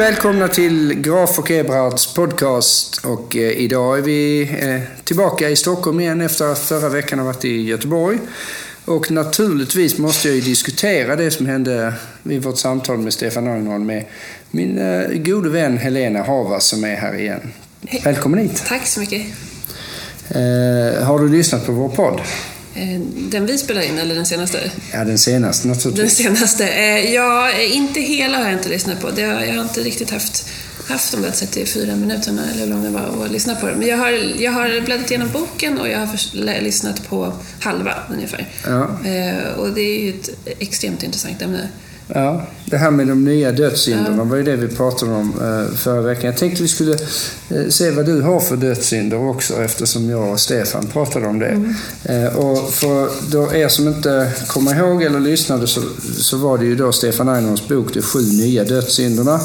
Och välkomna till Graf och Eberhards podcast. Och eh, idag är vi eh, tillbaka i Stockholm igen efter att förra veckan ha varit i Göteborg. Och naturligtvis måste jag ju diskutera det som hände vid vårt samtal med Stefan Arenholm med min eh, gode vän Helena Havas som är här igen. Välkommen hit. Tack så mycket. Eh, har du lyssnat på vår podd? Eh, Den vi spelar in, eller den senaste? Ja, den senaste Den naturligtvis. senaste. Eh, Ja, inte hela har jag inte lyssnat på. Jag har inte riktigt haft, haft de där 34 minuterna, eller hur lång det var, att lyssna på det. Men jag har, jag har bläddrat igenom boken och jag har lyssnat på halva ungefär. Ja. Eh, Och det är ju ett extremt intressant ämne. Ja, det här med de nya dödssynderna var ju det vi pratade om eh, förra veckan. Jag tänkte vi skulle eh, se vad du har för dödssynder också eftersom jag och Stefan pratade om det. Eh, och för då er som inte kommer ihåg eller lyssnade så, så var det ju då Stefan Einhorns bok De sju nya dödssynderna.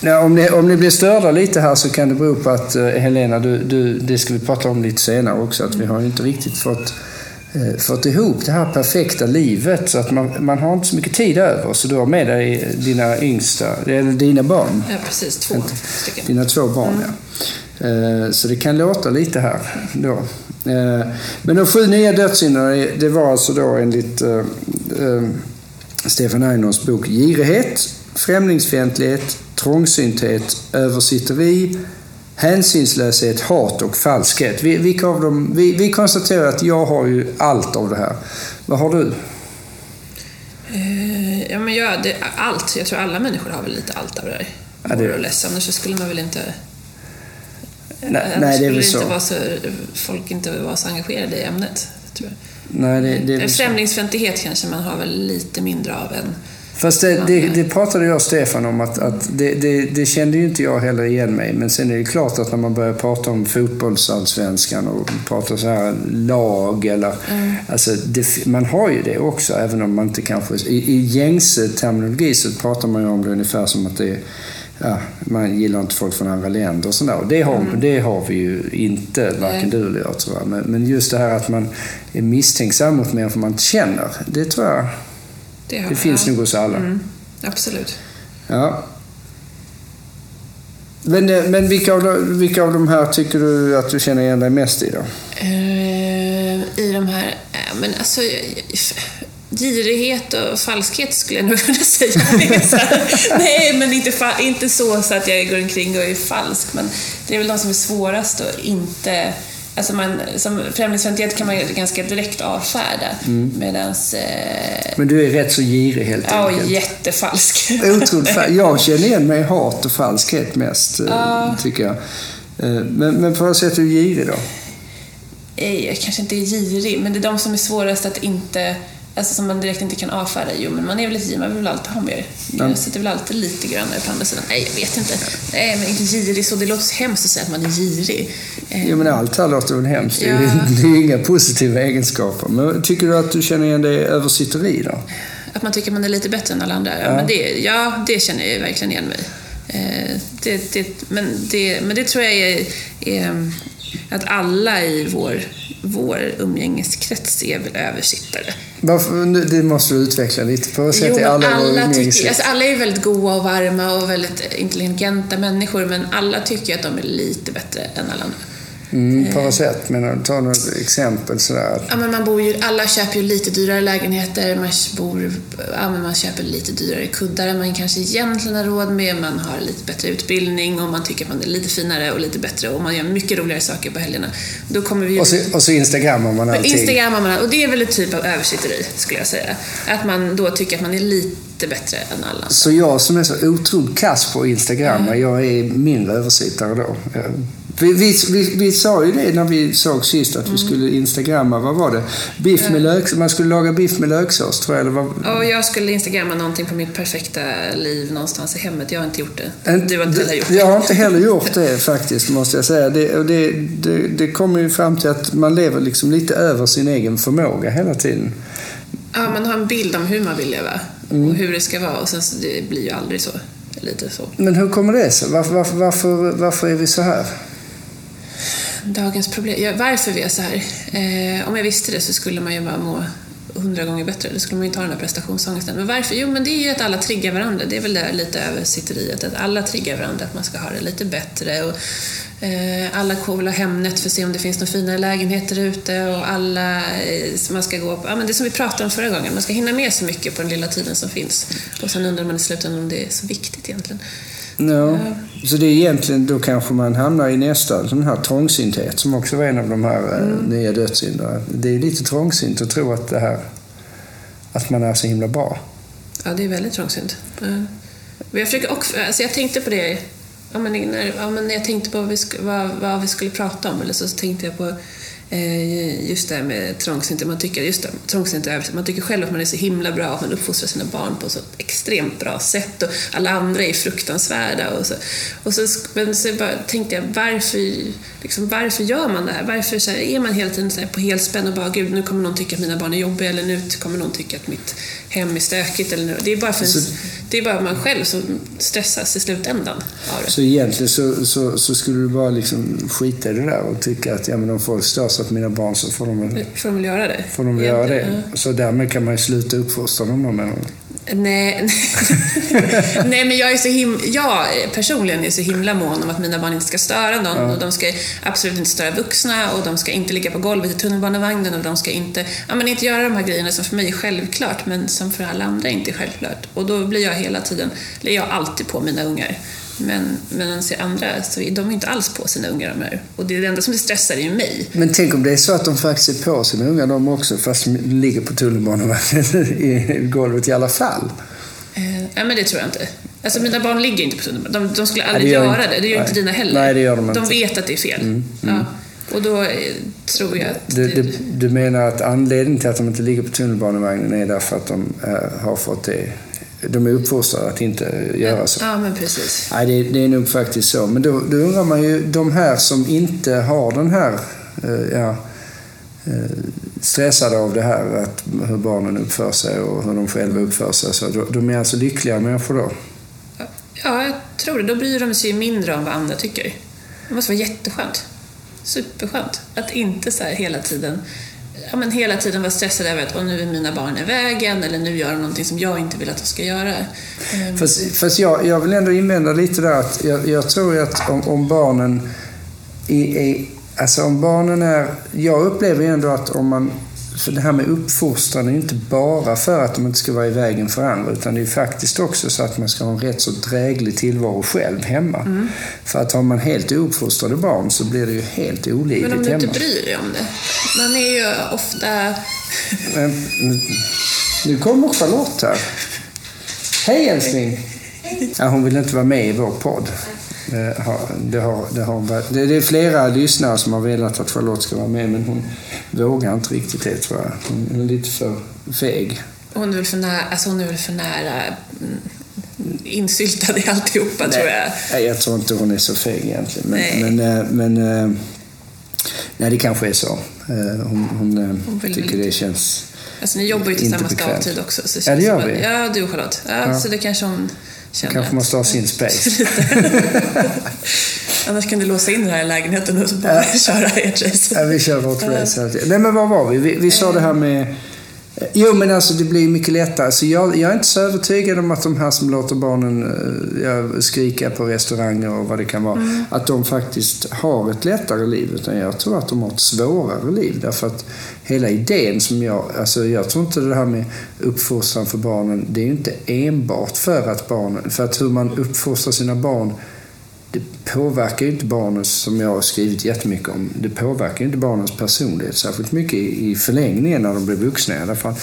Ja, om, ni, om ni blir störda lite här så kan det bero på att Helena, du, du, det ska vi prata om lite senare också, att vi har inte riktigt fått fått ihop det här perfekta livet så att man, man har inte så mycket tid över. Så du har med dig dina yngsta, eller dina barn. Ja, precis. Två stycken. Dina två barn, ja. Eh, Så det kan låta lite här då. Eh, Men de sju nya dödssynderna, det var alltså då enligt eh, eh, Stefan Einhorns bok Girighet, främlingsfientlighet, trångsynthet, översitteri, hänsynslöshet, hat och falskhet. Vi, vilka av dem, vi, vi konstaterar att jag har ju allt av det här. Vad har du? Eh, Ja, men ja, det, allt. Jag tror alla människor har väl lite allt av det där. Ja, det- or less. Annars skulle man väl inte... Nej, nej det är väl så. inte vara så... Folk inte vara så engagerade i ämnet. Tror jag. Nej, det, det så. Främlingsfientlighet kanske man har väl lite mindre av än... Fast det, det, det pratade jag och Stefan om att, att det, det, det kände ju inte jag heller igen mig. Men sen är det klart att när man börjar prata om fotbollsallsvenskan och pratar så här lag eller... Alltså det, man har ju det också även om man inte kanske... I, i gängse terminologi så pratar man ju om det ungefär som att det är... Ja, man gillar inte folk från andra länder och sådär. Och det har, det har vi ju inte, varken du eller jag tror jag. Men, men just det här att man är misstänksam mot människor man inte känner. Det tror jag Det, det finns nog hos alla. Mm, absolut. Ja. Men, eh, men vilka, av de, vilka av de här tycker du att du känner igen dig mest i då? Eh, I de här... eh, men alltså... Girighet och falskhet skulle jag nog kunna säga. Nej, men inte, inte så, så att jag går omkring och är falsk. Men det är väl de som är svårast att inte... Alltså man, som främlingsfientlighet kan man ju ganska direkt avfärda. Mm. Medans... Eh, Men du är rätt så girig helt ja, enkelt. jättefalsk. Otroligt Jag känner igen mig i hat och falskhet mest, eh, Ja. tycker jag. Eh, Men, men på vad sätt är du girig då? Nej, jag kanske inte är girig, men det är de som är svårast att inte... Alltså som man direkt inte kan avfärda. Jo, men man är väl lite man vill väl alltid ha mer. Jag sitter väl alltid lite grannare på andra sidan. Nej, jag vet inte. Nej, men inte girig så. Det låter så hemskt att säga att man är girig. Eh, Jo, men allt här låter väl hemskt. Det är Ja. det är inga positiva egenskaper. Men tycker du att du känner igen dig i översitteri då? Att man tycker man är lite bättre än alla andra. Ja, Men det, ja, det känner jag verkligen igen mig eh, det, det, men, det, men det tror jag är, är att alla i vår, vår umgängeskrets är väl översittare. Varför, det måste du utveckla lite. På vad sätt Jo, alla alla, tycker, alltså alla är väldigt goa och varma och väldigt intelligenta människor, men alla tycker att de är lite bättre än alla andra. Mm, på vad sätt? Du? Ta något exempel sådär. Ja, men man bor ju, alla köper ju lite dyrare lägenheter, man, bor, ja, men man köper lite dyrare kuddar än man kanske egentligen har råd med, man har lite bättre utbildning och man tycker att man är lite finare och lite bättre och man gör mycket roligare saker på helgerna. Då kommer vi ju Och så, och så instagrammar man allting. Instagrammar man, och det är väl ett typ av översitteri, skulle jag säga. Att man då tycker att man är lite bättre än alla. Så jag som är så otroligt kass på Instagram, jag är mindre översittare då. Vi, vi, vi, vi sa ju det när vi såg sist att vi skulle instagramma, vad var det? Biff med lök, man skulle laga biff med löksås tror jag. Eller vad, Och jag skulle instagramma någonting på mitt perfekta liv någonstans i hemmet. Jag har inte gjort det. Du har inte heller gjort det. Jag har inte heller gjort det faktiskt, måste jag säga. Det, det, det, det kommer ju fram till att man lever liksom lite över sin egen förmåga hela tiden. Ja, man har en bild om hur man vill leva Mm. och hur det ska vara och sen så det blir ju aldrig så. Lite så. Men hur kommer det sig? Varför, varför, varför, varför är vi så här? Dagens problem. Ja, varför vi är så här? Eh, om jag visste det så skulle man ju bara må hundra gånger bättre. Då skulle man ju inte ha den här prestationsångesten. Men varför? Jo, men det är ju att alla triggar varandra. Det är väl det lite översitteriet, att alla triggar varandra, att man ska ha det lite bättre. Och, eh, alla vill ha Hemnet för att se om det finns några finare lägenheter ute och alla eh, man ska gå på, ja, men det som vi pratade om förra gången, man ska hinna med så mycket på den lilla tiden som finns. Och sen undrar man i slutändan om det är så viktigt egentligen. Ja, så det är egentligen, då kanske man hamnar i nästa sån här trångsynthet som också var en av de här eh, mm. nya dödssynderna. Det är lite trångsynt att tro att det här, att man är så himla bra. Ja, det är väldigt trångsynt. Men jag, försöker också, alltså jag tänkte på det, ja, men när, ja, men när jag tänkte på vad vi, vad, vad vi skulle prata om, eller så tänkte jag på Eh, just det här med trångsynt, man tycker, just det, trångsynt man tycker själv att man är så himla bra, att man uppfostrar sina barn på så extremt bra sätt och alla andra är fruktansvärda. Och så, och så, men så bara, tänkte jag, varför, liksom, varför gör man det här? Varför så här, är man hela tiden så här, på helspänn och bara, gud nu kommer någon tycka att mina barn är jobbiga eller nu kommer någon tycka att mitt hem är stökigt. Eller nu. Det, är bara för så, det är bara man själv som stressas i slutändan av det. Så egentligen så, så, så, skulle du bara liksom skita i det där och tycka att ja, men om folk stör sig på mina barn så får de väl, får de väl göra det. Får de väl göra det. Så därmed kan man ju sluta uppfostra dem då Nej, nej men jag är så him jag personligen är så himla mån om att mina barn inte ska störa någon. Ja. Och de ska absolut inte störa vuxna och de ska inte ligga på golvet i tunnelbanevagnen och de ska inte, ja, men inte göra de här grejerna som för mig är självklart men som för alla andra inte är självklart. Och då blir jag hela tiden, eller jag alltid på mina ungar. Men, men man ser andra, så de är inte alls på sina ungar de här. Och det, är det enda som det stressar är ju mig. Men tänk om det är så att de faktiskt är på sina ungar de också, fast de ligger på tunnelbanevagnen i golvet i alla fall? Eh, ja, men det tror jag inte. Alltså mina barn ligger inte på tunnelbanan. De, de skulle aldrig Nej, det göra inte, det. Det gör nej. inte dina heller. Nej, det gör de inte. De vet att det är fel. Mm, mm. Ja. Och då eh, tror jag att... Du, du, du menar att anledningen till att de inte ligger på tunnelbanevagnen är därför att de äh, har fått det de är uppfostrade att inte göra så. Ja, men precis. Nej, det, det är nog faktiskt så. Men då, då undrar man ju, de här som inte har den här, eh, ja, eh, stressade av det här, att, hur barnen uppför sig och hur de själva uppför sig. Så de, de är alltså lyckliga människor då? Ja, jag tror det. Då bryr de sig mindre om vad andra tycker. Det måste vara jätteskönt. Superskönt. Att inte så hela tiden ja, men hela tiden vara stressad över att nu är mina barn i vägen eller nu gör de någonting som jag inte vill att de ska göra. Ehm. Fast, fast jag, jag vill ändå invända lite där att jag, jag tror att om, om barnen är, är, alltså om barnen är, jag upplever ändå att om man för det här med uppfostran är ju inte bara för att de inte ska vara i vägen för andra, utan det är faktiskt också så att man ska ha en rätt så dräglig tillvaro själv hemma. Mm. För att har man helt ouppfostrade barn så blir det ju helt olidligt hemma. Men om du inte bryr dig om det? Man är ju ofta... Men, nu kommer Charlotte här. Hej älskling! Ja, hon vill inte vara med i vår podd. Det, har, det, har, det, det är flera lyssnare som har velat att Charlotte ska vara med, men hon vågar inte riktigt det tror jag. Hon är lite för feg. Hon är väl för nära, alltså hon är väl för nära mm, insyltad i alltihopa nej, tror jag. Nej, jag tror inte hon är så feg egentligen. Men, nej. men, eh, men, eh, nej, det kanske är så. Eh, hon, hon, hon tycker det känns Alltså ni jobbar ju tillsammans dagtid också. Så ja, det gör vi. Ja, du och Charlotte. Ja, ja. Så det kanske hon känner. kanske måste ha sin space. Annars kan du låsa in den här lägenheten och så bara ja. köra ert race. Ja, vi kör vårt race. Nej, men vad var vi? Vi, vi sa det här med Jo, men alltså det blir mycket lättare. Alltså jag, jag är inte så övertygad om att de här som låter barnen eh, ja, skrika på restauranger och vad det kan vara, mm. att de faktiskt har ett lättare liv. Utan jag tror att de har ett svårare liv. Därför att hela idén som jag... Alltså jag tror inte det här med uppfostran för barnen, det är ju inte enbart för att barnen... För att hur man uppfostrar sina barn det påverkar ju inte barnens, som jag har skrivit jättemycket om, det påverkar ju inte barnens personlighet särskilt mycket i förlängningen när de blir vuxna i alla fall.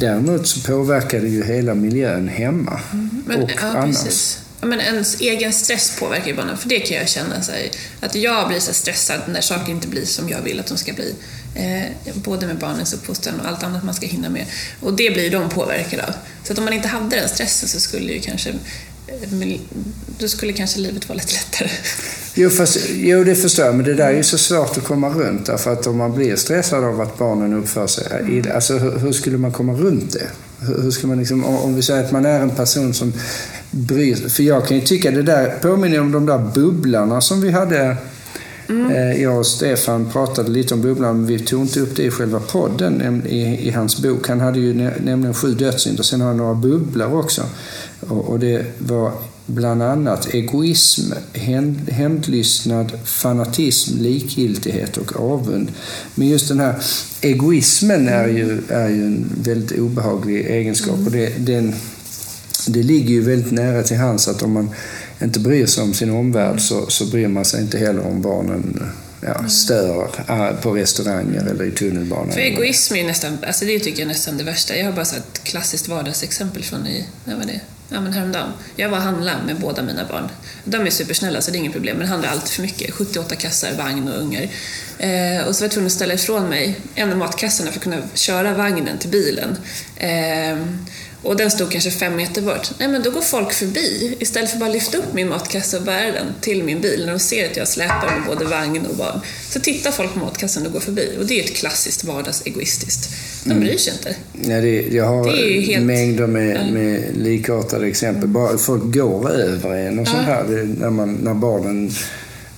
Däremot så påverkar det ju hela miljön hemma mm. Men, och ja, annars. Precis. men ens egen stress påverkar ju barnen, för det kan jag känna. Så här, att jag blir så stressad när saker inte blir som jag vill att de ska bli. Eh, både med barnens uppfostran och allt annat man ska hinna med. Och det blir de påverkade av. Så att om man inte hade den stressen så skulle ju kanske då skulle kanske livet vara lite lättare. Jo, fast, jo, det förstår jag, men det där är ju så svårt att komma runt. Därför att om man blir stressad av att barnen uppför sig mm. alltså hur, hur, skulle man komma runt det? Hur, hur ska man liksom, om vi säger att man är en person som bryr sig. För jag kan ju tycka det där påminner om de där bubblarna som vi hade Mm. Jag och Stefan pratade lite om bubblan, men vi tog inte upp det i själva podden i, i hans bok. Han hade ju nämligen sju dödssynder, sen har han några bubblor också. Och, och det var bland annat egoism, hämndlystnad, fanatism, likgiltighet och avund. Men just den här egoismen är ju, är ju en väldigt obehaglig egenskap och det, den, det ligger ju väldigt nära till hands att om man inte bryr sig om sin omvärld så, så bryr man sig inte heller om barnen ja, stör äh, på restauranger eller i tunnelbanan. För egoism är nästan, alltså det tycker jag nästan det värsta. Jag har bara ett klassiskt vardagsexempel från i, när var det? Ja, men häromdagen. Jag var och handlade med båda mina barn. De är supersnälla så det är inget problem, men handlar alltid för mycket. 78 kassar, vagn och ungar. Eh, och så var jag tvungen att ställa ifrån mig en av matkassarna för att kunna köra vagnen till bilen. Eh, och den stod kanske fem meter bort. Nej, men då går folk förbi. Istället för att bara lyfta upp min matkasse och bära den till min bil när de ser att jag släpar med både vagn och barn. Så tittar folk på matkassan och går förbi. Och det är ett klassiskt vardagsegoistiskt. De mm. bryr sig inte. Ja, det, jag har det helt... mängder med, med likartade exempel. Bara folk går över en och ja. sånt här. När, man, när barnen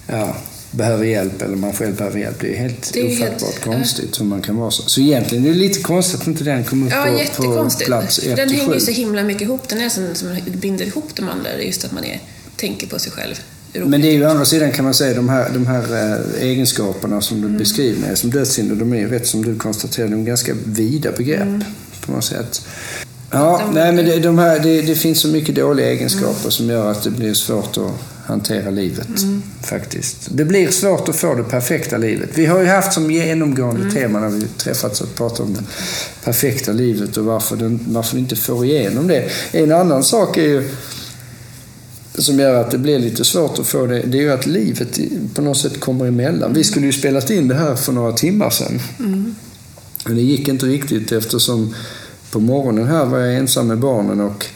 ja, behöver hjälp eller man själv behöver hjälp. Det är helt det är ofattbart helt, konstigt hur man kan vara så. Så egentligen är det lite konstigt att inte den kom upp ja, på, på plats 1 Den hänger ju så himla mycket ihop. Den är som, som binder ihop de andra. Just att man är, tänker på sig själv. Men det är ju å andra sidan kan man säga de här, de här äh, egenskaperna som du mm. beskriver som dödssynder, de är ju rätt som du konstaterar, de är ganska vida begrepp mm. på något sätt. Ja, de, nej, men det, de här, det, det, finns så mycket dåliga egenskaper mm. som gör att det blir svårt att hantera livet. Mm. faktiskt. Det blir svårt att få det perfekta livet. Vi har ju haft som genomgående mm. tema när vi träffats att prata om det perfekta livet och varför, den, varför vi inte får igenom det. En annan sak är ju som gör att det blir lite svårt att få det, det är ju att livet på något sätt kommer emellan. Vi skulle ju spelat in det här för några timmar sedan. Mm. Men det gick inte riktigt eftersom på morgonen här var jag ensam med barnen och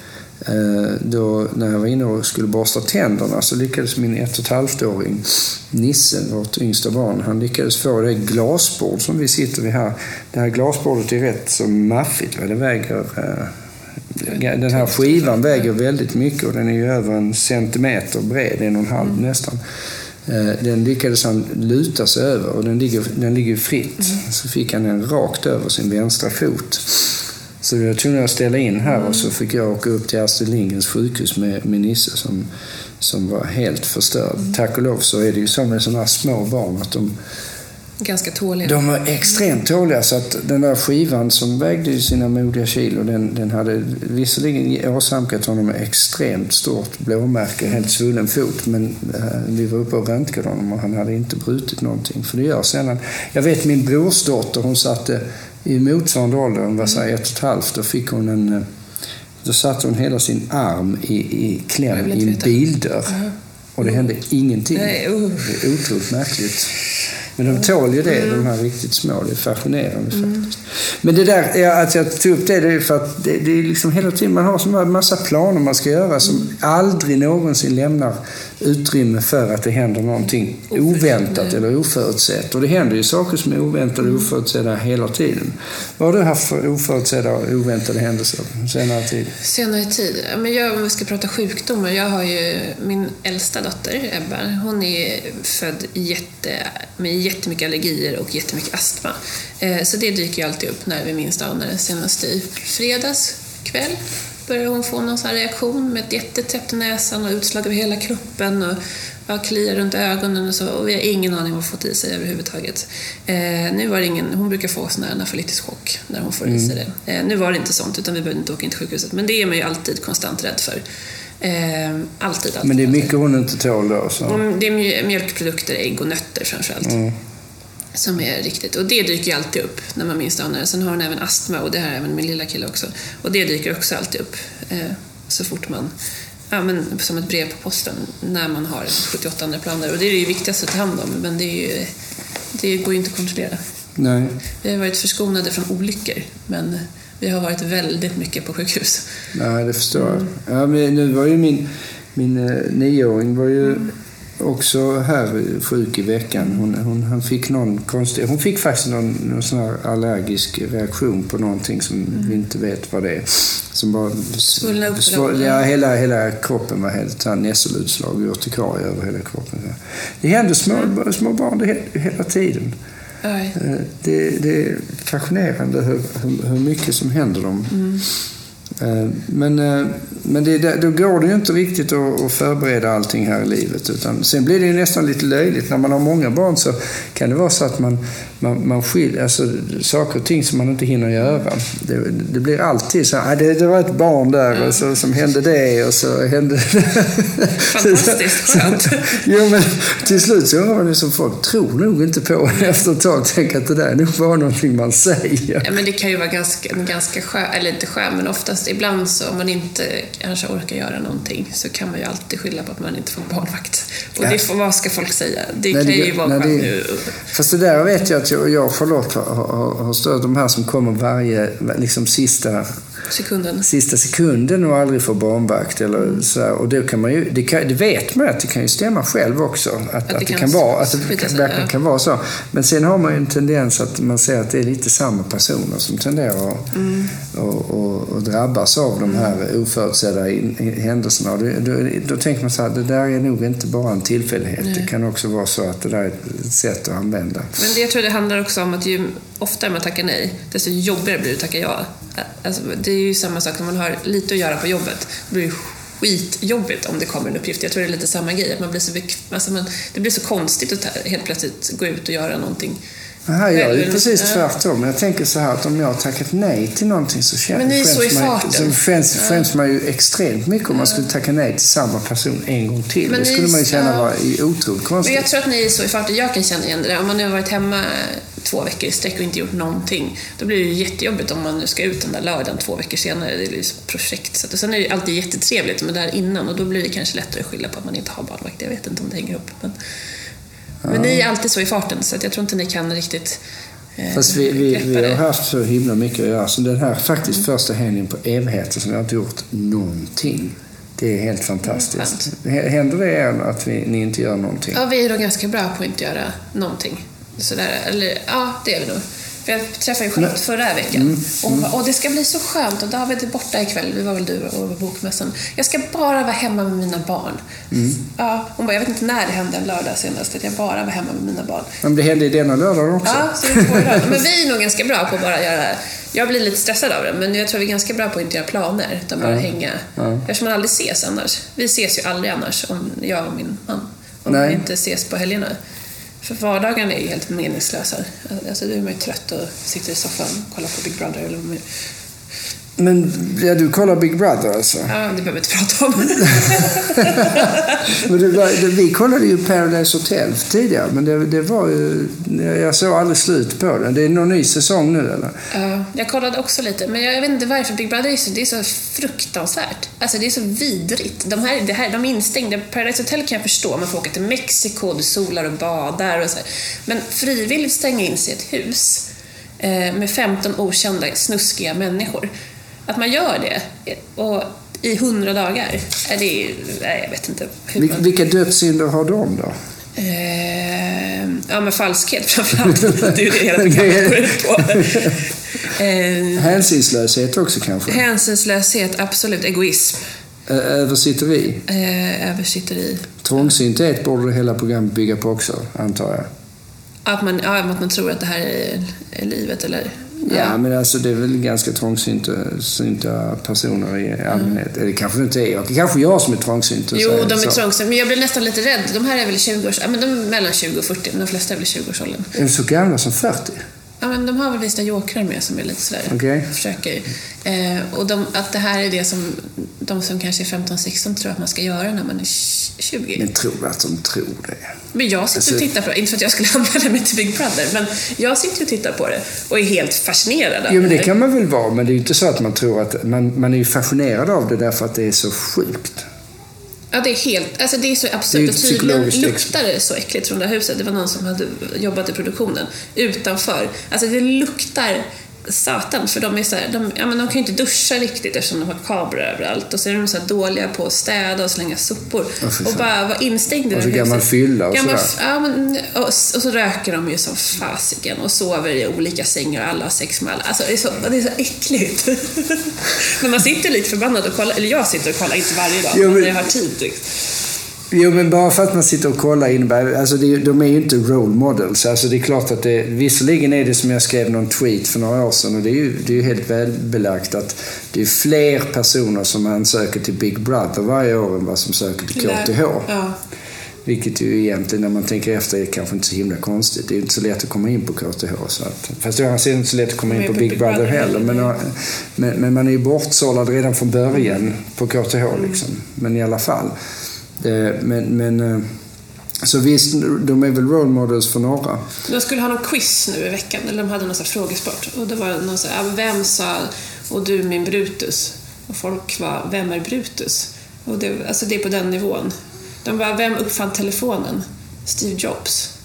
då, när jag var inne och skulle borsta tänderna så lyckades min ett och ett halvt-åring Nisse, vårt yngsta barn, han lyckades få det glasbord som vi sitter vid här. Det här glasbordet är rätt så maffigt. Det väger, eh, den här skivan väger väldigt mycket och den är ju över en centimeter bred, en och en halv mm. nästan. Eh, den lyckades han luta sig över och den ligger, den ligger fritt. Mm. Så fick han den rakt över sin vänstra fot. Så jag var tvungen att ställa in här och så fick jag åka upp till Astrid Lindgrens sjukhus med min Nisse som, som var helt förstörd. Mm. Tack och lov så är det ju så med sådana här små barn att de Ganska tåliga. De är extremt tåliga så att den där skivan som vägde sina modiga kilo den, den hade visserligen åsamkat honom extremt stort blåmärke, helt svullen fot men äh, vi var uppe och röntgade honom och han hade inte brutit någonting. För det gör sällan. Jag vet min brorsdotter hon satte i motsvarande ålder, var så ett och ett halvt, då fick hon en... Eh, då satte hon hela sin arm i, i kläm i en bildörr. Och det hände ingenting. Nej, uh. Det är otroligt märkligt. Men de tål ju det, mm. de här riktigt små. Det är fascinerande mm. faktiskt. Men det där, att jag tog upp det, det är för att det, det är liksom hela tiden man har så massa planer man ska göra som mm. aldrig någonsin lämnar utrymme för att det händer någonting oväntat eller oförutsett. Och det händer ju saker som är oväntade och mm. oförutsedda hela tiden. Vad har du haft för oförutsedda och oväntade händelser senare tid? Senare tid? Men jag, om vi ska prata sjukdomar. Jag har ju min äldsta dotter, Ebba. Hon är född jätte, med jättemycket allergier och jättemycket astma. Eh, så det dyker ju alltid upp när vi minst anar det. Senast i fredags kväll började hon få någon sån reaktion med ett jättetäppt näsan och utslag över hela kroppen och ja, kliar runt ögonen och så. Och vi har ingen aning vad hon fått i sig överhuvudtaget. Eh, nu var ingen, hon brukar få sån här anafylatisk chock när hon får mm. i sig mm. det. Eh, nu var det inte sånt, utan vi behövde inte åka in till sjukhuset. Men det är man ju alltid konstant rädd för. Eh, alltid, alltid. Men det är mycket hon inte tål då? Så. Mm, det är mjölkprodukter, ägg och nötter framförallt. Mm. Som är riktigt. Och det dyker ju alltid upp när man minst anar det. Sen har hon även astma och det har även min lilla kille också. Och det dyker också alltid upp eh, så fort man Ja, men som ett brev på posten när man har 78 andra planer. Och det är det viktigaste att ta hand om, men det, ju, det går ju inte att kontrollera. Nej. Vi har varit förskonade från olyckor, men vi har varit väldigt mycket på sjukhus. Nej, det förstår jag. Ja, men nu var ju min, min eh, nioåring var ju mm också här sjuk i veckan. Hon, hon, hon fick någon konstig... Hon fick faktiskt någon, någon sån här allergisk reaktion på någonting som Mm. vi inte vet vad det är. Som bara... Svullna upp svår- ja, hela, hela kroppen var helt nässelutslag, urtikaria över hela kroppen. Det händer små, Mm. små barn det he- hela tiden. Oj. Eh, Det, det är fascinerande hur, hur, mycket som händer dem. Mm. Eh, Men, eh, men det, då går det ju inte riktigt att, att förbereda allting här i livet. Utan sen blir det ju nästan lite löjligt. När man har många barn så kan det vara så att man, man, man skiljer, alltså saker och ting som man inte hinner göra. Det, det blir alltid så här, "Ah, det, det var ett barn där och så, som hände det och så hände Fantastiskt skönt. jo, men till slut så undrar man ju som folk tror nog inte på efter ett tag. Tänk att det där är nog bara någonting man säger. Ja, men det kan ju vara ganska, ganska skön, eller inte skön, men oftast ibland så om man inte kanske orkar göra någonting så kan man ju alltid skylla på att man inte får barnvakt. Och Ja. det vad ska folk säga? Det Nej, kan det- ju vara nej, skönt det- nu. Fast det där vet jag att jag, jag och Charlotte har, har, har stött de här som kommer varje liksom sista, Sekunden. sista sekunden och aldrig får barnvakt. Eller så här. Och då kan man ju, det, kan, det vet man att det kan ju stämma själv också. Att, att, det, kan, vara, att det verkligen ja. kan vara så. Men sen har man ju en tendens att man ser att det är lite samma personer som tenderar att Mm. och, och, och drabbas av de här oförutsedda in- in- händelserna. Då, då, då tänker man så här, det där är nog inte bara en tillfällighet. Det kan också vara så att det där är ett sätt att använda. Men det, jag tror det handlar också om att ju oftare man tackar nej, desto jobbigare blir det att tacka ja. Alltså, det är ju samma sak när man har lite att göra på jobbet. Det blir skitjobbigt om det kommer en uppgift. Jag tror det är lite samma grej. Att man blir så alltså man, det blir så konstigt att helt plötsligt gå ut och göra någonting. Det här gör ju precis tvärtom. Jag tänker så här att om jag har tackat nej till någonting så Men skäms man, så skäms, skäms man ju extremt mycket om man skulle tacka nej till samma person en gång till. Men det skulle man ju känna ja. var i- otroligt Men konstigt. jag tror att ni är så i farten. Jag kan känna igen det där. Om man nu har varit hemma två veckor i sträck och inte gjort någonting, då blir det ju jättejobbigt om man nu ska ut den där lördagen två veckor senare. Det ju ett projekt. Så att, och sen är det ju alltid jättetrevligt med där innan och då blir det kanske lättare att skylla på att man inte har barnvakt. Jag vet inte om det hänger ihop. Men, men ni är alltid så i farten så att jag tror inte ni kan riktigt eh, Fast vi, vi, vi har det. haft så himla mycket att göra. Så den här faktiskt första helgen på evigheter som jag inte gjort någonting. Det är helt fantastiskt. Händer det er att vi, ni inte gör någonting? Ja, vi är nog ganska bra på att inte göra någonting. Sådär, eller ja, det är vi nog. För jag träffade ju Charlotte förra veckan Mm, och hon bara, Åh, det ska bli så skönt och David är borta ikväll. Vi var väl du och bokmässan. Jag ska bara vara hemma med mina barn. Mm. Ja, hon bara, jag vet inte när det hände en lördag senast att jag bara var hemma med mina barn. Men det hände i denna lördag också. Ja, så det är. Men vi är nog ganska bra på att bara göra... Jag blir lite stressad av det, men jag tror vi är ganska bra på att inte göra planer, utan bara Ja. hänga. Ja. Eftersom man aldrig ses annars. Vi ses ju aldrig annars, om jag och min man. Om Nej. vi inte ses på helgerna. För vardagen är ju helt meningslösa. Alltså, då är man ju trött och sitter i soffan och kollar på Big Brother. Eller men ja, du kollar Big Brother alltså? ja, det behöver vi inte prata om. Men var, vi kollade ju Paradise Hotel tidigare, men det, det var ju... Jag såg aldrig slut på det. Det är någon ny säsong nu eller? Ja, jag kollade också lite, men jag vet inte varför. Big Brother är så, det är så fruktansvärt. Alltså det är så vidrigt. De, här, det här, de är instängda. Paradise Hotel kan jag förstå. Man får åka till Mexiko, du solar och badar och så här. Men frivilligt stänga in sig i ett hus eh, med 15 okända snuskiga människor. Att man gör det och i 100 dagar, är det är, nej, jag vet inte. Hur man, vilka dödssynder har de då? Eh, ja, men falskhet framförallt. Det är ju det hela programmet går ut på. Eh, Hänsynslöshet också kanske? hänsynslöshet, absolut. Egoism, Översitteri? eh, översitteri. Trångsynthet borde det hela programmet bygga på också, antar jag. Att man, ja, att man tror att det här är, är livet, eller? Ja, men alltså det är väl ganska trångsynta synta personer i allmänhet. Eller kanske det inte är. Jag- Kanske jag som är trångsynt. Jo, de är trångsynta. Men jag blir nästan lite rädd. De här är väl 20 års... Ja, men de är mellan 20 och 40, men de flesta är väl i 20-årsåldern. Är de så gamla som 40? Ja, men de har väl vissa jokrar med som är lite sådär... Okej. Försöker. Eh, och de, att det här är det som de som kanske är 15-16 tror att man ska göra när man är 20. Men tror du att de tror det? Men jag sitter Alltså- och tittar på det, inte för att jag skulle anmäla mig till Big Brother, men jag sitter och tittar på det och är helt fascinerad av Jo, men det kan man väl vara. Men det är ju inte så att man tror att... Man, man är ju fascinerad av det därför att det är så sjukt. Ja, det är helt, alltså det är så Det är absurt. ett Och tydligen psykologiskt luktar det så äckligt från det här huset. Det var någon som hade jobbat i produktionen utanför. Alltså det luktar satan, för de, är så här, de, ja, men de kan ju inte duscha riktigt eftersom de har kameror överallt. Och så är de så dåliga på att städa och slänga sopor. fy och bara vara instängda i Och så det gammal fylla och Gammal, sådär. ja, men, och, och så röker de ju som fasiken och sover i olika sängar och alla har sex med alla. Alltså, det, är så, det är så äckligt. men man sitter lite förbannad och kollar, eller jag sitter och kollar, inte varje dag, Jo, men men- när jag har tid. Liksom. Jo, men bara för att man sitter och kollar innebär... Alltså det, de är ju inte role models. Alltså det är klart att det... Visserligen är det som jag skrev någon tweet för några år sedan och det är ju, det är ju helt välbelagt att det är fler personer som ansöker till Big Brother varje år än vad som söker till KTH. Ja. Vilket ju egentligen, när man tänker efter, är kanske inte så himla konstigt. Det är ju inte så lätt att komma in på KTH. Så att, fast det är inte så lätt att komma in på Big Brother heller. Men, men, men man är ju bortsållad redan från början på KTH. Liksom. Men i alla fall. Eh, men, men, eh, så visst, de är väl role models för några. De skulle ha någon quiz nu i veckan, eller de hade någon frågesport. Och det var någon så här, vem sa och du min Brutus? Och folk var, vem är Brutus? Och det, alltså det är på den nivån. De bara, vem uppfann telefonen? Steve Jobs.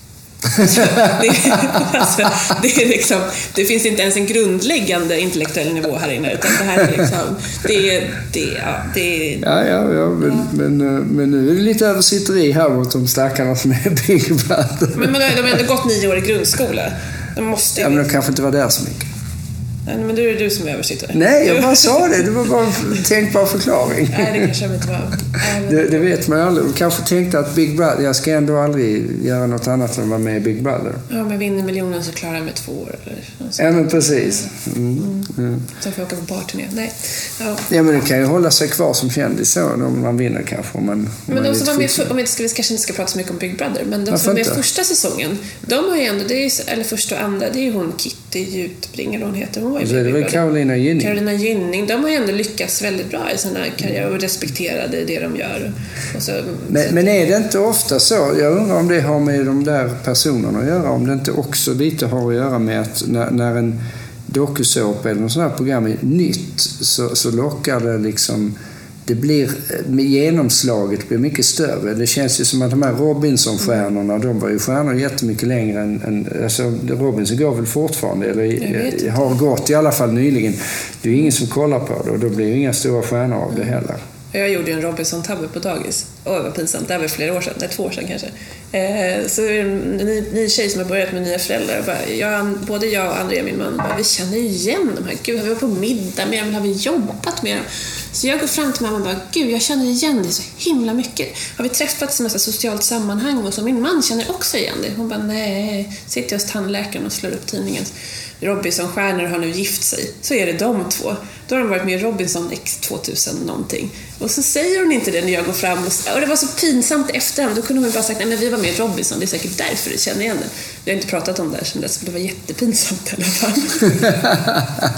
Det, alltså, det, är liksom, det finns inte ens en grundläggande intellektuell nivå här inne, utan det här är liksom, det, det, ja, det Ja, ja, ja men, men, eh, men nu är det lite översitteri här mot de stackarna som är Big Brother. Men, men de har ändå gått nio år i grundskola. De måste ju... Ja, men de kanske inte var där så mycket. Nej, men då är det du som är översittare. Nej, jag bara sa det. Det var bara en tänkbar förklaring. Nej, det kanske inte var. Men- Det, det vet man ju aldrig. De kanske tänkte att Big Brother, jag ska ändå aldrig göra något annat än att vara med i Big Brother. Ja, jag vinner miljonen så klarar jag mig två år. Eller. Ja, men precis. Mm. Mm. Sen får jag åka på barturné. Nej. Ja. Ja, men det kan ju hålla sig kvar som kändis så om man vinner kanske. Om man, om Men de som var med, om vi, inte ska, vi kanske inte ska prata så mycket om Big Brother, men de som var med inte? första säsongen, de har ju ändå, det är, eller första och andra, det är ju hon Kitty Jutbring, eller vad hon heter. Hon var ju Så i det Brother. Carolina Gynning? Carolina Gynning, de har ju ändå lyckats väldigt bra i sina karriärer och respekterade det de gör. Så, Men, men är det inte ofta så? Jag undrar om det har med de där personerna att göra. Om det inte också lite har att göra med att när, när en dokusåpa eller något sånt här program är nytt så, så lockar det liksom det blir, med genomslaget blir mycket större. Det känns ju som att de här Robinson-stjärnorna, de var ju stjärnor jättemycket längre än... än alltså Robinson går väl fortfarande, eller inte. har gått i alla fall nyligen. Det är ju ingen som kollar på det och då blir ju inga stora stjärnor av det heller. Jag gjorde ju en Robinson-tabbe på dagis. Åh, vad pinsamt. Det här var flera år sedan. Nej, två år sedan kanske. Eh, så är det en ny, ny tjej som har börjat med nya föräldrar. Och Bara, jag, både jag och Andrea, min man, bara, vi känner ju igen de här. Gud, har vi varit på middag med dem? Har vi jobbat med dem? Så jag går fram till mamma och bara, gud, jag känner igen dig så himla mycket. Har vi träffats i något socialt sammanhang? Och så min man känner också igen dig. Hon bara, nej. Sitter jag hos tandläkaren och slår upp tidningen. Robinson-stjärnor har nu gift sig. Så är det de två. Då har de varit med i Robinson X 2000 någonting. Och så säger hon inte det när jag går fram och, och det var så pinsamt efterhand. Då kunde hon bara sagt, nej men vi var med i Robinson, det är säkert därför du känner igen den. Vi har inte pratat om det här sedan dess, för det var jättepinsamt i alla fall.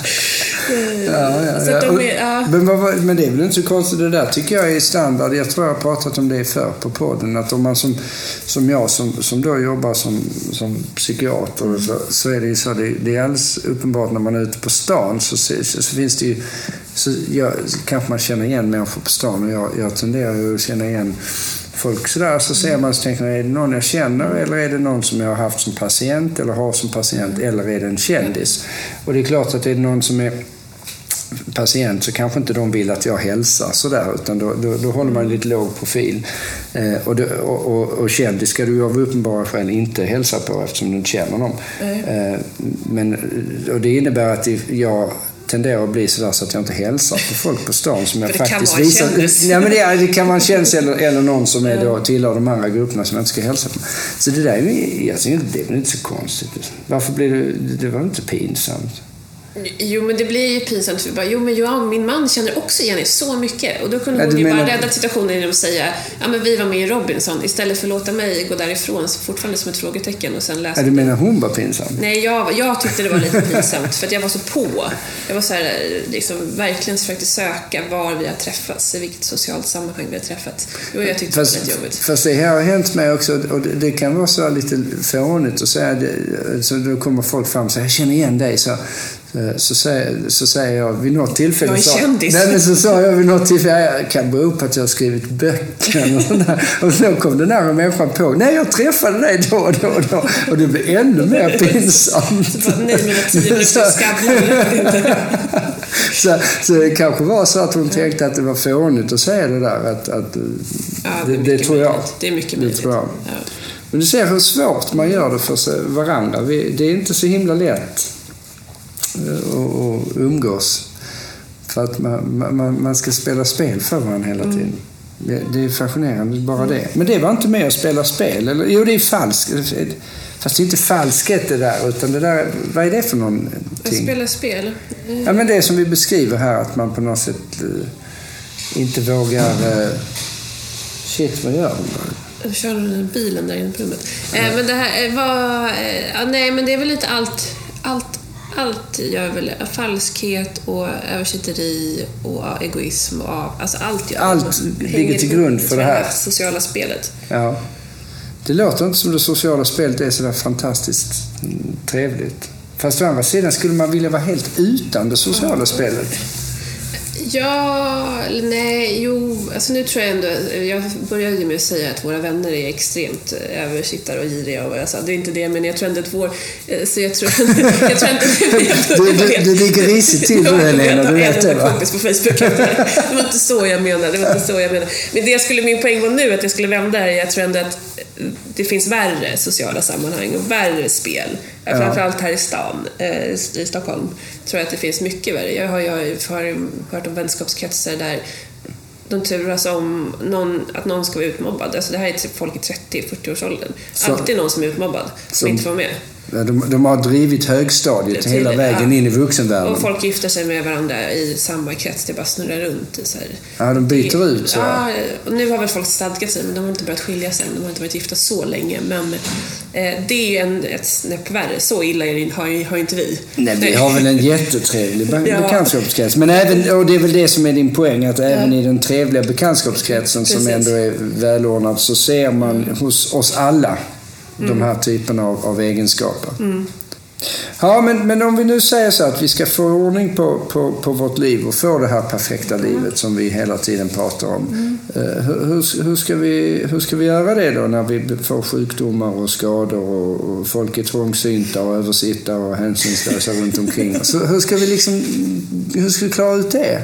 Ja, ja, Så de är, ja. Men, men det är väl inte så konstigt det där tycker jag är standard. Jag tror jag har pratat om det förr på podden. Att om man som, som jag som, som då jobbar som, som psykiater så, så är det ju så. Det, det är alldeles uppenbart när man är ute på stan så, så, så finns det ju så jag, kanske man känner igen människor på stan och jag, jag tenderar att känna igen folk sådär. Så ser man så tänker man, är det någon jag känner eller är det någon som jag har haft som patient eller har som patient eller är det en kändis? Och det är klart att det är någon som är patient så kanske inte de vill att jag hälsar sådär utan då, då, då håller man lite låg profil. Eh, och, det, och, och, och kändis ska du av uppenbara skäl inte hälsa på eftersom du inte känner dem. Eh, men, och det innebär att jag tenderar att bli sådär så att jag inte hälsar på folk på stan som jag faktiskt visar. Ja, men det, det kan vara en kändis eller, eller någon som är då, tillhör de andra grupperna som jag inte ska hälsa på. Så det där är, ju- tycker det är väl inte så konstigt. Varför blir det, det var inte pinsamt? Jo, men det blir ju pinsamt. För vi bara, jo, men jag, min man känner också igen er så mycket. Och då kunde hon ju menar- bara rädda situationen genom att säga, ja men vi var med i Robinson, istället för att låta mig gå därifrån, så fortfarande som ett frågetecken och sen läsa. Ja, du menar hon var pinsam? Nej, jag, jag tyckte det var lite pinsamt för att jag var så på. Jag var så här, liksom, verkligen försökte söka var vi har träffats, i vilket socialt sammanhang vi har träffats. Jo, jag tyckte Fast, det var lite jobbigt. fast det här har hänt mig också och det, det kan vara så lite fånigt att säga det. Så då kommer folk fram och säger jag känner igen dig. Så, så Eh, så säger, så säger jag vid något tillfälle... Jag är sa, kändis. Nej, men så sa jag vid något tillfälle, jag kan bero på att jag har skrivit böcker. Och, sådär. och då kom den där människan på, nej jag träffade dig då och då och då. Och det blev ännu mer pinsamt. Så bara, nej, mina tio minuter skabblar. så, så det kanske var så att hon tänkte att det var fånigt att säga det där. Att, att, Ja, det, det, mycket tror jag. möjligt. Det är mycket Det möjligt. tror jag. Ja. Men du ser hur svårt man gör det för varandra. Det är inte så himla lätt eh, att att umgås. För att man, man, man ska spela spel för varandra hela tiden. Det, det är fascinerande, bara det. Men det var inte med att spela spel. Eller, jo, det är falskt. Fast det är inte falskhet det där, utan det där, vad är det för Att någonting? spela spel. Ja, men det som vi beskriver här, att man på något sätt eh, inte vågar... Eh, shit, vad gör hon? Jag kör den bilen där inne på rummet. Eh, men det här var... Eh, ja, nej, men det är väl lite allt... Allt, allt gör väl falskhet och översitteri och egoism och alltså allt gör Allt ligger till grund för det här. sociala spelet. Ja. Det låter inte som det sociala spelet är sådär fantastiskt mm, trevligt. Fast å andra sidan skulle man vilja vara helt utan det sociala spelet. Ja, nej, jo, alltså nu tror jag ändå, jag började med att säga att våra vänner är extremt eh, översittare och giriga och vad jag sa, det är inte det, men jag tror ändå att vår, eh, så jag tror, jag tror inte Du, du, du ligger risigt till du Helena, du vet det va? kompis på Facebook. Det var inte så jag menade, det var inte så jag menade. Men det jag skulle, min poäng var nu att jag skulle vända det, jag tror ändå att det finns värre sociala sammanhang och värre spel. Ja. Framförallt här i stan, eh, i Stockholm, tror jag att det finns mycket värre. Jag har, jag har hört om vänskapskretsar där de turas om någon, att någon ska vara utmobbad. Alltså det här är typ folk i 30-40-årsåldern. Så- Alltid någon som är utmobbad, som Som- inte får vara med. Ja, De, de har drivit högstadiet Det- hela det- vägen ja. in i vuxenvärlden. Och folk gifter sig med varandra i samma krets, det bara snurrar runt. I så här. Ja, de byter ut så. Ja, och nu har väl folk stadgat sig, men de har inte börjat skilja sig än. De har inte varit gifta så länge. Men eh, det är ju en, ett snäpp värre. Så illa är det, har, har inte vi. Nej, vi har väl en jättetrevlig Ja. bekantskapskrets. Men även, och det är väl det som är din poäng, att även i den trevliga bekantskapskretsen som Precis. ändå är välordnad så ser man hos oss alla de här typerna av, av egenskaper. Ja, men, men om vi nu säger så att vi ska få ordning på, på, på vårt liv och få det här perfekta livet som vi hela tiden pratar om. Eh, hur, hur, hur, ska vi, hur ska vi göra det då när vi får sjukdomar och skador och, och folk är trångsynta och översittare och hänsynslösa runt omkring oss? Hur ska vi liksom, hur ska vi klara ut det?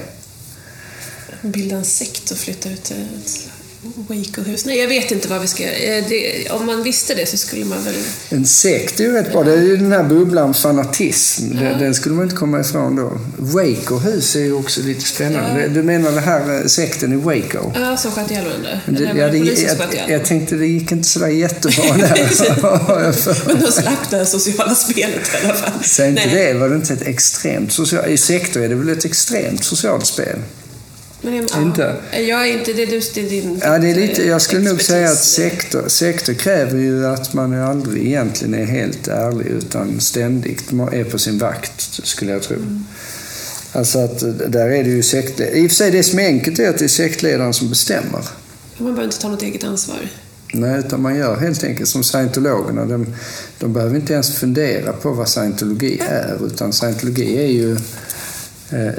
Bilda en sekt och flytta ut ett Waco-hus. Nej, jag vet inte vad vi ska eh, det, Om man visste det så skulle man väl... En sekt är ju rätt bra. Det är ju den här bubblan fanatism. Den, den skulle man inte komma ifrån då. Waco-hus är ju också lite spännande. Du menar det här eh, sekten i Waco? Ja, som sköt ihjäl varandra. Ja, det, jag, ihjäl jag tänkte det gick inte sådär jättebra där. Jag Men de slapp det här sociala spelet i alla fall. Säg inte Nej. det. Var det inte ett extremt socialt... I sektor är det väl ett extremt socialt spel? Men jag, Inte? Ja, jag är inte... Det du, är din Ja, det är lite, jag skulle nog säga att sektor, sektor kräver ju att man aldrig egentligen är helt ärlig utan ständigt är på sin vakt, skulle jag tro. Alltså att där är det ju sekt... I och för sig det som är enkelt är att det är sektledaren som bestämmer. Man behöver inte ta något eget ansvar. Nej, utan man gör helt enkelt som scientologerna. De, de behöver inte ens fundera på vad scientologi är, utan scientologi är ju... eh,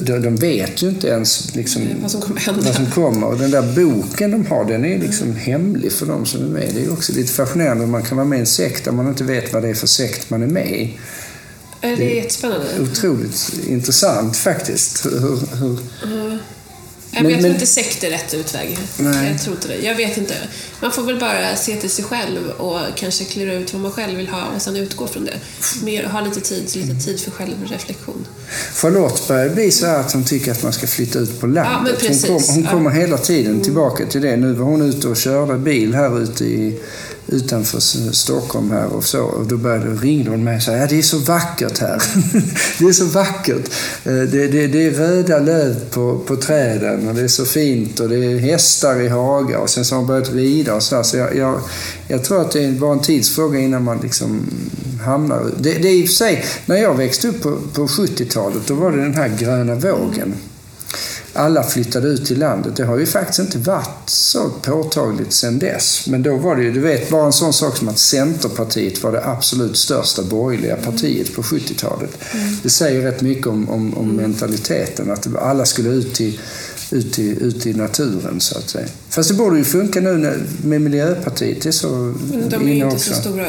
De, de, vet ju inte ens liksom, Vad som kommer vad som kommer. Och den där boken de har, den är liksom hemlig för de som är med. Det är också lite fascinerande. Man kan vara med i en sekt där man inte vet vad det är för sekt man är med i. Ja, Det är jättespännande. Otroligt intressant faktiskt. Hur, hur, Nej, men Men- jag tror inte sekt är rätt utväg. Nej. Jag tror inte det. Jag vet inte. Man får väl bara se till sig själv och kanske klura ut vad man själv vill ha och sen utgå från det. Mer, ha lite tid, lite tid för självreflektion. Charlotte börjar bli så att hon tycker att man ska flytta ut på landet. Ja, hon kom, hon Ja. kommer hela tiden tillbaka till det. Nu var hon ute och körde bil här ute i, utanför Stockholm här och så. Och då började, ringde hon mig och sa ja det är så vackert här. det är så vackert. Eh, det, det, det är röda löv på, på träden och det är så fint och det är hästar i hagar och sen så har hon börjat rida och sådär. Så jag, jag, jag tror att det är bara en tidsfråga innan man liksom hamnar... Det, det är i och för sig, när jag växte upp på, på 70-talet, då var det den här gröna vågen alla flyttade ut till landet. Det har ju faktiskt inte varit så påtagligt sedan dess. Men då var det ju, du vet, bara en sån sak som att Centerpartiet var det absolut största borgerliga partiet på 70-talet. Mm. Det säger rätt mycket om, om, om mentaliteten, att alla skulle ut till ut i, ut i naturen så att säga. Fast det borde ju funka nu med Miljöpartiet. Det är så de är inte också. så stora.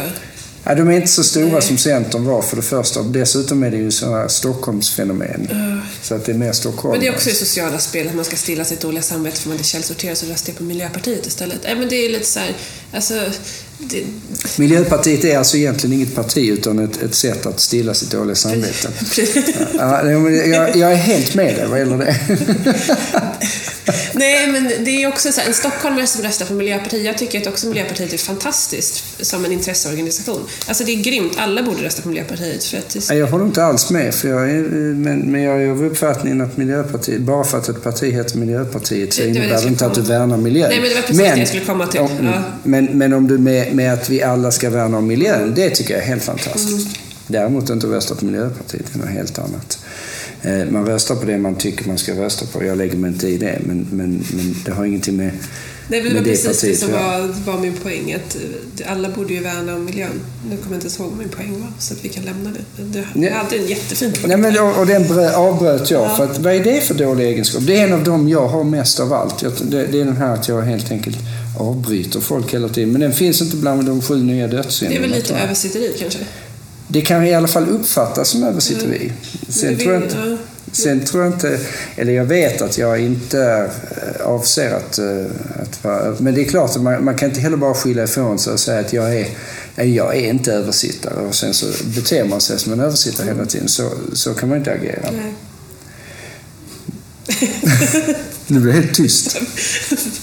Ja, de är inte så stora Nej. som Centern var för det första. Dessutom är det ju sådana Stockholmsfenomen. Uh. Så att det är mer Stockholm. Men det är också det sociala spelet, att man ska stilla sitt dåliga samvete för man är källsorterad så röstar jag på Miljöpartiet istället. Nej, men det är lite så här, alltså, det... Miljöpartiet är alltså egentligen inget parti utan ett, ett sätt att stilla sitt dåliga samvete. ja, jag, jag är helt med dig vad gäller det. Nej, men det är också så här, en stockholmare som röstar på Miljöpartiet, jag tycker att också Miljöpartiet är fantastiskt som en intresseorganisation. Alltså det är grymt, alla borde rösta på Miljöpartiet. För att Jag håller inte alls med, för jag är, men, men jag är av uppfattningen att Miljöpartiet, bara för att ett parti heter Miljöpartiet så det, innebär det inte att du värnar miljön. Nej, men det var precis men, det jag skulle komma till. Om, ja. men, men om du med, med att vi alla ska värna om miljön, det tycker jag är helt fantastiskt. Mm. Däremot inte rösta på Miljöpartiet, det är något helt annat. Eh, man röstar på det man tycker man ska rösta på. Jag lägger mig inte i det, men, men, men det har ingenting med Nej, men det var precis det som var, var, min poäng. Att eh, alla borde ju värna om miljön. Nu kommer jag inte ens ihåg min poäng var, så att vi kan lämna det. Det, det är alltid en jättefin poäng. Nej, men, och, och den avbröt jag. Ja. För att, vad är det för dålig egenskap? Det är en av dem jag har mest av allt. det, det är den här att jag helt enkelt avbryter folk hela tiden. Men den finns inte bland de sju nya dödssynderna. Det är väl lite översitteri kanske? Det kan i alla fall uppfattas som översitteri. Sen, tror jag inte, sen tror jag inte, eller jag vet att jag inte eh, avser att, eh, att vara Men det är klart att man, man kan inte heller bara skylla ifrån sig och säga att jag är, jag är inte översittare och sen så beter man sig som en översittare hela tiden. Så, så kan man inte agera. Nej. det helt tyst.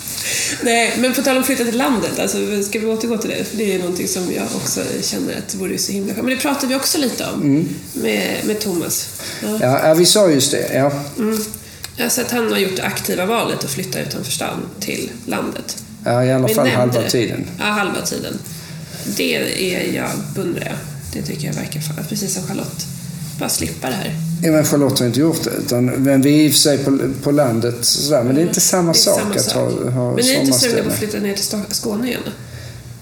Nej, men på tal om flytta till landet, alltså, ska vi återgå till det? För det är någonting som jag också känner att det vore så himla skönt. Men det pratade vi också lite om mm. med, med Thomas. Ja. Ja, vi sa just det. Ja. Mm. Alltså att han har gjort det aktiva valet att flytta utanför stan till landet. Ja, i alla fall halva tiden. Ja, halva tiden. Det är jag, beundrar jag. Det tycker jag verkar, precis som Charlotte, bara slippa det här. Ja, men Charlotte har inte gjort det. Utan, men vi är i och för sig på, på landet sådär, men det är inte samma är sak samma att ha, ha Men ni är inte sugna på att flytta ner till Skåne igen?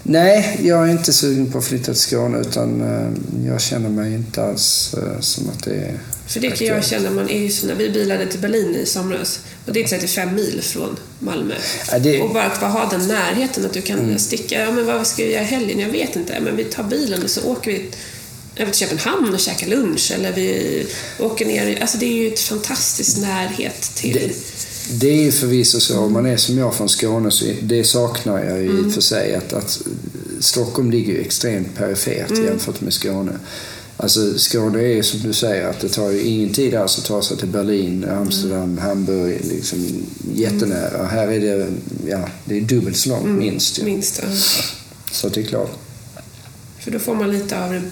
Nej, jag är inte sugen på att flytta till Skåne utan uh, jag känner mig inte alls uh, som att det är För det kan jag känna, man är ju så, när vi bilade till Berlin i somras och det är 35 mil från Malmö. Ja, det... Och bara att ha den närheten att du kan mm. sticka, ja men vad ska vi göra i helgen? Jag vet inte, men vi tar bilen och så åker vi över till Köpenhamn och käka lunch eller vi åker ner. Alltså det är ju ett fantastisk närhet till... Det, det är ju förvisso så. Om man är som jag från Skåne så det saknar jag ju mm. för sig. Att, att Stockholm ligger ju extremt perifert mm. jämfört med Skåne. Alltså Skåne är som du säger att det tar ju ingen tid alls att ta sig till Berlin, Amsterdam, mm. Hamburg. Liksom jättenära. Mm. Här är det, ja, det är dubbelt så långt mm. minst. Ja. Minst, ja. Så det är klart. För då får man lite av det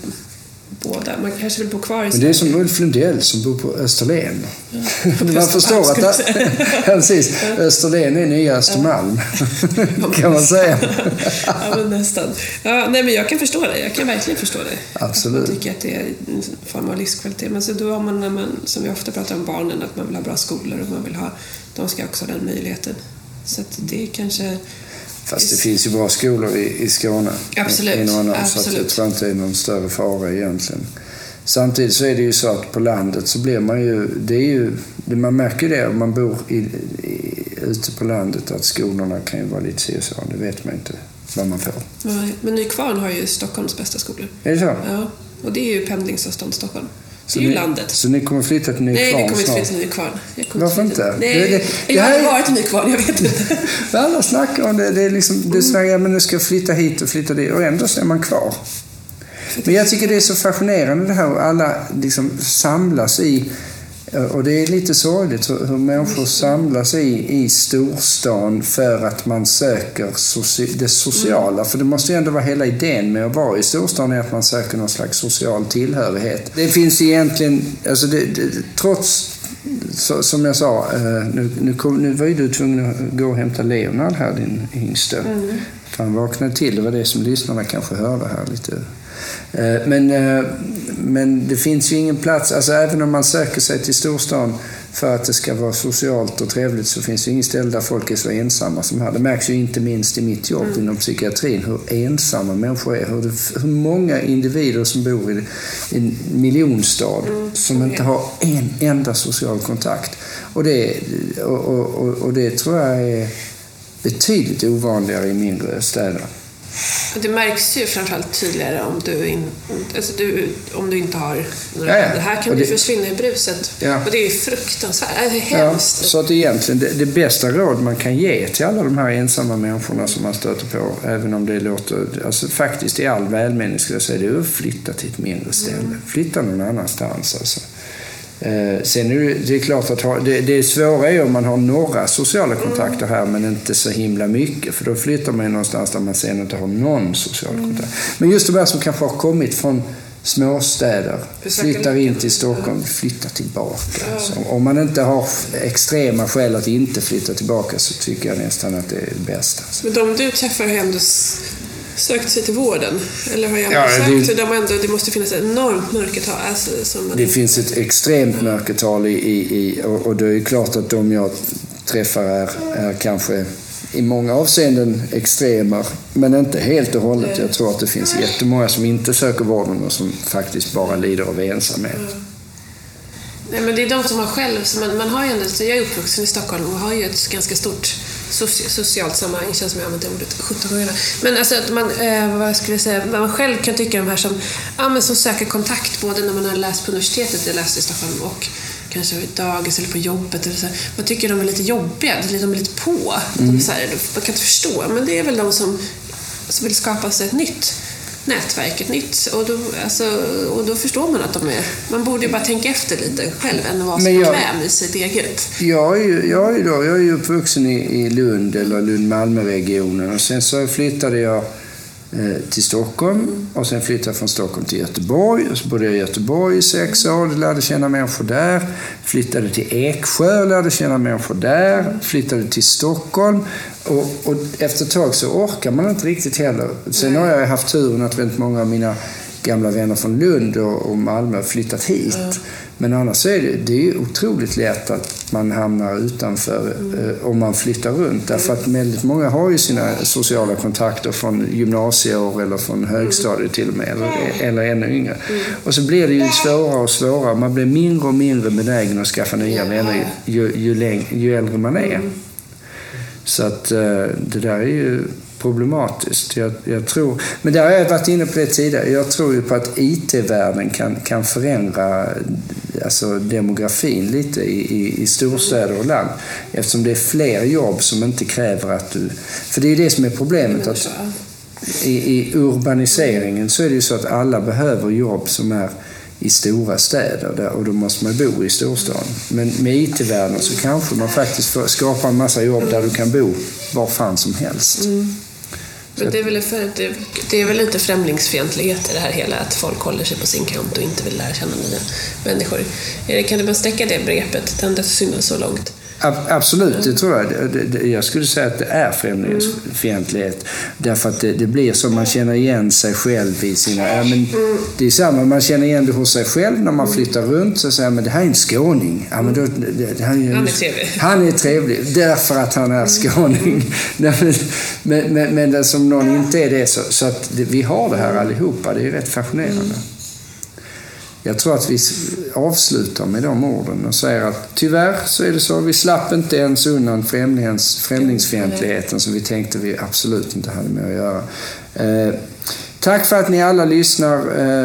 båda. Man kanske vill bo kvar i Men det är som Ulf Lundell som bor på Österlen. Ja, man förstår att det, precis, Österlen är nya Östermalm, kan man säga. ja, men nästan. Ja, nej, men jag kan förstå det. Jag kan verkligen förstå det. Absolut. Jag tycker att det är en form av livskvalitet. Men så då har man, när man, som vi ofta pratar om barnen, att man vill ha bra skolor och man vill ha, de ska också ha den möjligheten. Så att det kanske Fast det finns ju bra skolor i, i Skåne. Absolut. Och annan, Absolut. Så jag tror inte det är någon större fara egentligen. Samtidigt så är det ju så att på landet så blir man ju... Det är ju man märker det om man bor i, i, ute på landet att skolorna kan ju vara lite si så. Det vet man inte vad man får. Men Nykvarn har ju Stockholms bästa skolor. Är det så? Ja. Och det är ju pendlingsavstånd Stockholm. Så det är ju landet. Så ni kommer flytta till Nykvarn Nej, vi kommer inte flytta till Nykvarn. Varför inte? Nej, det, det, det jag har aldrig varit i Nykvarn, jag vet inte. Alla snackar om det. Det är liksom, det snackar, men nu ska jag flytta hit och flytta dit och ändå så är man kvar. Men jag tycker det är så fascinerande det här alla liksom samlas i och det är lite sorgligt hur människor samlas i, i storstan för att man söker soci det sociala. Mm. För det måste ju ändå vara hela idén med att vara i storstan är att man söker någon slags social tillhörighet. Det finns egentligen, alltså det, det, trots så, som jag sa, eh, nu, nu, kom, nu var ju du tvungen att gå och hämta Leonard här, din yngste. Mm. För han vaknade till, det var det som lyssnarna kanske hörde här lite men, eh, men det finns ju ingen plats, alltså även om man söker sig till storstan för att det ska vara socialt och trevligt så finns det inget ställe där folk är så ensamma som här. Det märks ju inte minst i mitt jobb mm. inom psykiatrin hur ensamma människor är. Hur, det, hur många individer som bor i en miljonstad mm. som inte har en enda social kontakt. Och det, och, och, och det tror jag är betydligt ovanligare i mindre städer. Det märks ju framförallt tydligare om du, in, alltså du, om du inte har några ja, ja. Här kan det, du försvinna i bruset. Ja. Och det är ju fruktansvärt. Det är hemskt. Ja, så att egentligen det, det, bästa råd man kan ge till alla de här ensamma människorna som man stöter på, även om det låter, alltså faktiskt i all välmening skulle jag säga, det är att flytta till ett mindre ställe. Mm. Flytta någon annanstans alltså. Eh, sen är det, det är klart att det, det svåra är om man har några sociala kontakter här men inte så himla mycket. För då flyttar man ju någonstans där man sen inte har någon social mm. kontakt. Men just de här som kanske har kommit från småstäder, flyttar in till Stockholm, flyttar tillbaka. Så om man inte har extrema skäl att inte flytta tillbaka så tycker jag nästan att det är det bästa. Men de du träffar har ändå sökt sig till vården? Eller har jag ja, sökt? Det, de ändå, det måste finnas ett enormt mörkertal. Alltså, det inte... finns ett extremt mörkertal i, i, i och, och det är klart att de jag träffar är, är kanske i många avseenden extremer, men inte helt och hållet. Jag tror att det finns jättemånga som inte söker vården och som faktiskt bara lider av ensamhet. Nej, men det är de som har själv, man, man har ju ändå, jag är uppvuxen i Stockholm och har ju ett ganska stort socialt sammanhang, känns som jag använt det ordet 17 gånger. Men alltså att man, eh, vad skulle jag säga, man själv kan tycka de här som, ja, men som söker kontakt både när man har läst på universitetet, jag läste i Stockholm, och kanske dagis eller på jobbet. Eller så. Man tycker de är lite jobbiga, de är lite på. Mm. De så här, man kan inte förstå, men det är väl de som, som vill skapa sig ett nytt nätverket nytt. Och då, alltså, och då förstår man att de är... Man borde ju bara tänka efter lite själv än att vara så bekväm i sitt eget. Jag är ju, jag är då, jag är ju uppvuxen i, i Lund, eller Lund-Malmö-regionen. Och sen så flyttade jag till Stockholm och sen flyttade jag från Stockholm till Göteborg. Och så bodde jag i Göteborg i sex år, lärde känna människor där. Flyttade till Eksjö, lärde känna människor där. Flyttade till Stockholm. Och, och efter ett tag så orkar man inte riktigt heller. Sen har jag haft turen att väldigt många av mina gamla vänner från Lund och, Malmö flyttat hit. Mm. Men annars är det, det är otroligt lätt att man hamnar utanför mm. eh, om man flyttar runt. Därför att väldigt många har ju sina sociala kontakter från gymnasieår eller från högstadiet till och med, eller, eller ännu yngre. Mm. Och så blir det ju svårare och svårare. Man blir mindre och mindre benägen att skaffa nya vänner ju, ju, läng, ju äldre man är. Mm. Så att eh, det där är ju problematiskt. Jag, jag, tror, men där har jag varit inne på det tidigare. Jag tror ju på att IT-världen kan, kan förändra alltså demografin lite i, i, i storstäder och land. Eftersom det är fler jobb som inte kräver att du... För det är ju det som är problemet. Att i, I urbaniseringen så är det ju så att alla behöver jobb som är i stora städer och då måste man bo i storstaden. Men med IT-världen så kanske man faktiskt skapar en massa jobb där du kan bo var fan som helst. Mm. Men det är, väl för, det, det är väl lite främlingsfientlighet i det här hela, att folk håller sig på sin kant och inte vill lära känna nya människor. Kan du bara sträcka det begreppet, den dödssynden, så långt? Absolut, det tror jag. Jag skulle säga att det är främlingsfientlighet. Därför att det, det, blir så, man känner igen sig själv i sina... Ja, men det är samma, man känner igen det hos sig själv när man flyttar runt. Så säger man, det här är en skåning. Ja, men då, det, han, är, han är trevlig. Han är trevlig, därför att han är skåning. men, men, men, som någon inte är det, så, så att vi har det här allihopa. Det är rätt fascinerande. Jag tror att vi avslutar med de orden och säger att tyvärr så är det så. Vi slapp inte ens undan främlings, främlingsfientligheten som vi tänkte vi absolut inte hade med att göra. Eh, Tack för att ni alla lyssnar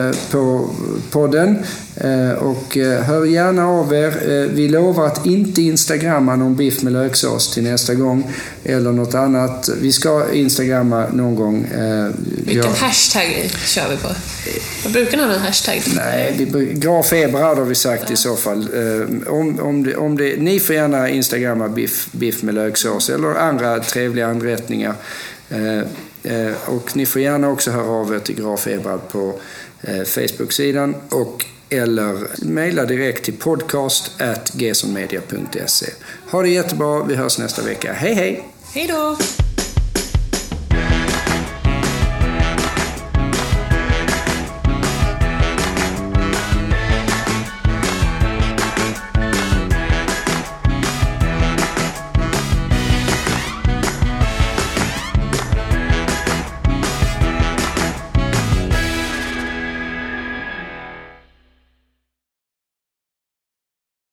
eh, på podden. Eh, och eh, hör gärna av er. Vi lovar att inte instagramma någon biff med löksås till nästa gång. Eller något annat. Vi ska instagramma någon gång. Vilken ja. hashtag kör vi på? Vad brukar ni ha en hashtag? Nej, Graf Eberhard har vi sagt ja. i så fall. Om, om, det, om det, ni får gärna instagramma biff, biff med löksås eller andra trevliga anrättningar. Eh, och ni får gärna också höra av er till Graf Ebrard på eh, Facebook-sidan och eller mejla direkt till podcast e. Ha det jättebra. Vi hörs nästa vecka. Hej hej! Hej då!